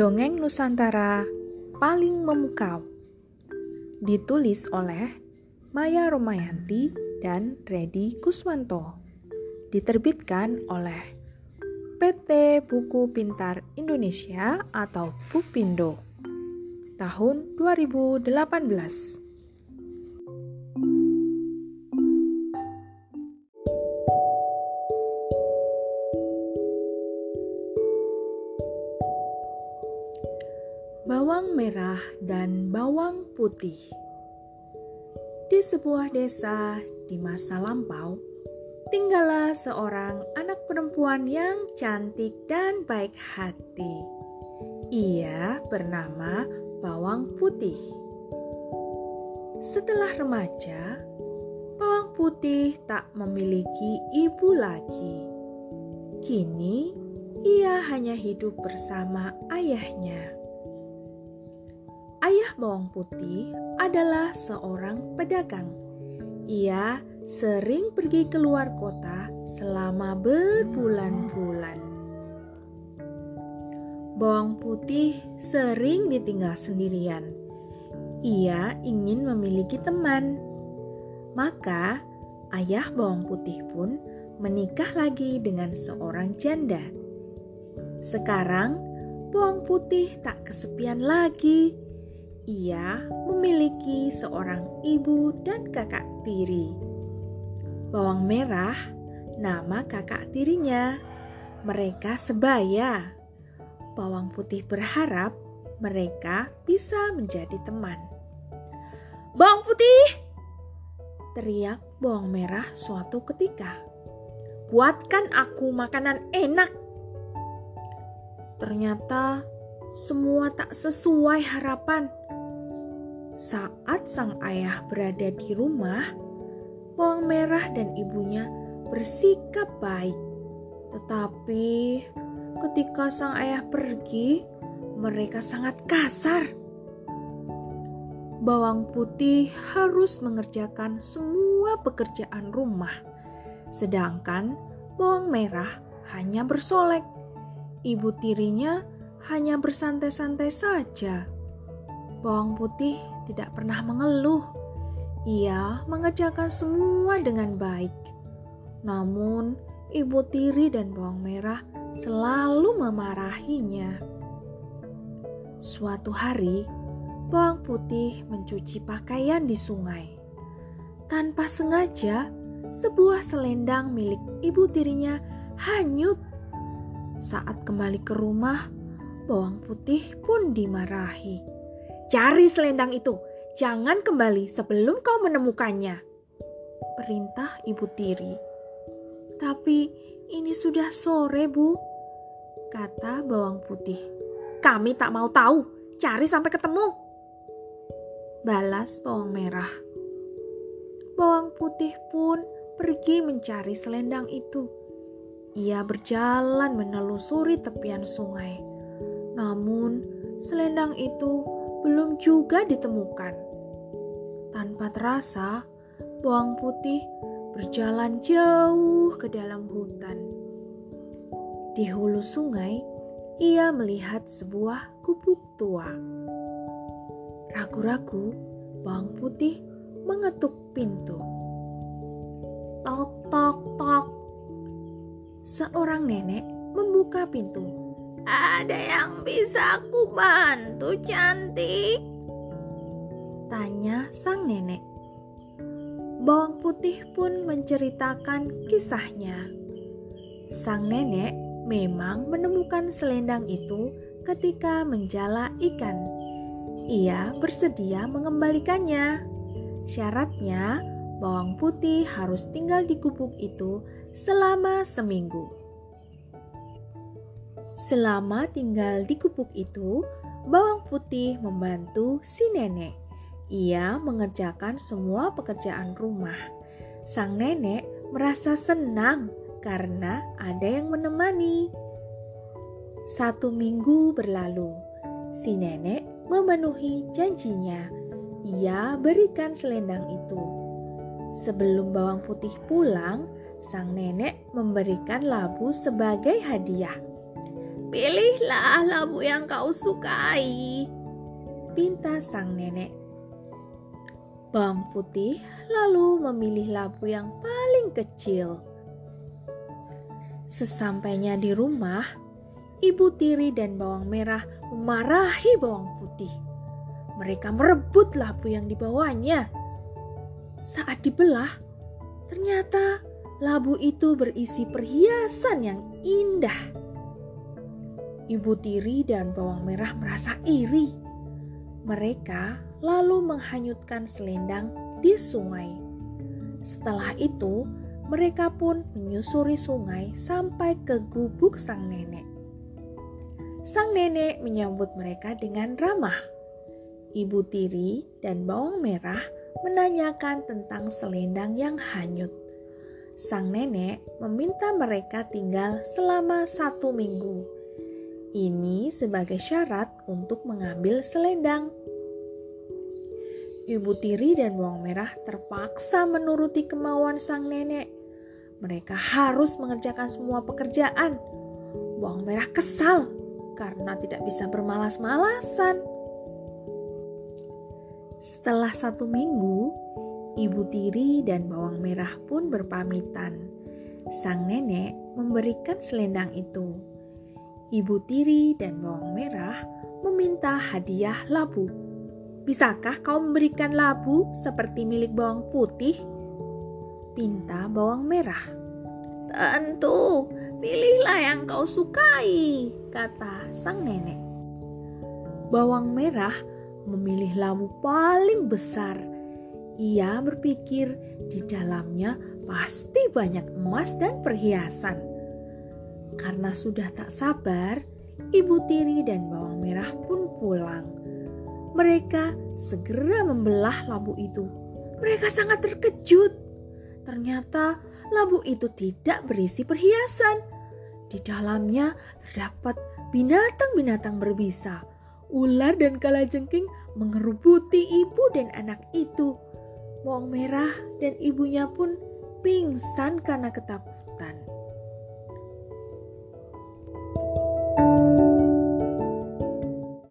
Dongeng Nusantara paling memukau. Ditulis oleh Maya Romayanti dan Redi Kuswanto. Diterbitkan oleh PT Buku Pintar Indonesia atau Bupindo tahun 2018 bawang merah dan bawang putih. Di sebuah desa di masa lampau, tinggallah seorang anak perempuan yang cantik dan baik hati. Ia bernama Bawang Putih. Setelah remaja, Bawang Putih tak memiliki ibu lagi. Kini, ia hanya hidup bersama ayahnya. Bawang putih adalah seorang pedagang. Ia sering pergi keluar kota selama berbulan-bulan. Bawang putih sering ditinggal sendirian. Ia ingin memiliki teman. Maka, ayah bawang putih pun menikah lagi dengan seorang janda. Sekarang, bawang putih tak kesepian lagi ia memiliki seorang ibu dan kakak tiri. Bawang merah, nama kakak tirinya. Mereka sebaya. Bawang putih berharap mereka bisa menjadi teman. Bawang putih! Teriak bawang merah suatu ketika. Buatkan aku makanan enak. Ternyata semua tak sesuai harapan. Saat sang ayah berada di rumah, bawang merah dan ibunya bersikap baik. Tetapi ketika sang ayah pergi, mereka sangat kasar. Bawang putih harus mengerjakan semua pekerjaan rumah, sedangkan bawang merah hanya bersolek. Ibu tirinya hanya bersantai-santai saja. Bawang putih tidak pernah mengeluh. Ia mengerjakan semua dengan baik. Namun, ibu tiri dan bawang merah selalu memarahinya. Suatu hari, bawang putih mencuci pakaian di sungai. Tanpa sengaja, sebuah selendang milik ibu tirinya hanyut. Saat kembali ke rumah, bawang putih pun dimarahi. Cari selendang itu, jangan kembali sebelum kau menemukannya. Perintah ibu tiri. Tapi ini sudah sore, Bu, kata bawang putih. Kami tak mau tahu, cari sampai ketemu. Balas bawang merah. Bawang putih pun pergi mencari selendang itu. Ia berjalan menelusuri tepian sungai namun, selendang itu belum juga ditemukan. Tanpa terasa, bawang putih berjalan jauh ke dalam hutan. Di hulu sungai, ia melihat sebuah gubuk tua. Ragu-ragu, bawang putih mengetuk pintu. Tok, tok, tok. Seorang nenek membuka pintu ada yang bisa aku bantu, cantik? Tanya sang nenek. Bawang putih pun menceritakan kisahnya. Sang nenek memang menemukan selendang itu ketika menjala ikan. Ia bersedia mengembalikannya. Syaratnya, bawang putih harus tinggal di gubuk itu selama seminggu. Selama tinggal di gubuk itu, bawang putih membantu si nenek. Ia mengerjakan semua pekerjaan rumah. Sang nenek merasa senang karena ada yang menemani. Satu minggu berlalu, si nenek memenuhi janjinya. Ia berikan selendang itu. Sebelum bawang putih pulang, sang nenek memberikan labu sebagai hadiah. Pilihlah labu yang kau sukai, pinta sang nenek. Bawang putih lalu memilih labu yang paling kecil. Sesampainya di rumah, ibu tiri dan bawang merah memarahi bawang putih. Mereka merebut labu yang dibawanya. Saat dibelah, ternyata labu itu berisi perhiasan yang indah. Ibu tiri dan bawang merah merasa iri. Mereka lalu menghanyutkan selendang di sungai. Setelah itu, mereka pun menyusuri sungai sampai ke gubuk sang nenek. Sang nenek menyambut mereka dengan ramah. Ibu tiri dan bawang merah menanyakan tentang selendang yang hanyut. Sang nenek meminta mereka tinggal selama satu minggu. Ini sebagai syarat untuk mengambil selendang. Ibu tiri dan bawang merah terpaksa menuruti kemauan sang nenek mereka harus mengerjakan semua pekerjaan. Bawang merah kesal karena tidak bisa bermalas-malasan. Setelah satu minggu, ibu tiri dan bawang merah pun berpamitan. Sang nenek memberikan selendang itu. Ibu tiri dan bawang merah meminta hadiah labu. Bisakah kau memberikan labu seperti milik bawang putih? pinta bawang merah. Tentu, pilihlah yang kau sukai, kata sang nenek. Bawang merah memilih labu paling besar. Ia berpikir di dalamnya pasti banyak emas dan perhiasan. Karena sudah tak sabar, ibu tiri dan bawang merah pun pulang. Mereka segera membelah labu itu. Mereka sangat terkejut Ternyata labu itu tidak berisi perhiasan. Di dalamnya terdapat binatang-binatang berbisa. Ular dan kalajengking mengerubuti ibu dan anak itu. Bawang merah dan ibunya pun pingsan karena ketakutan.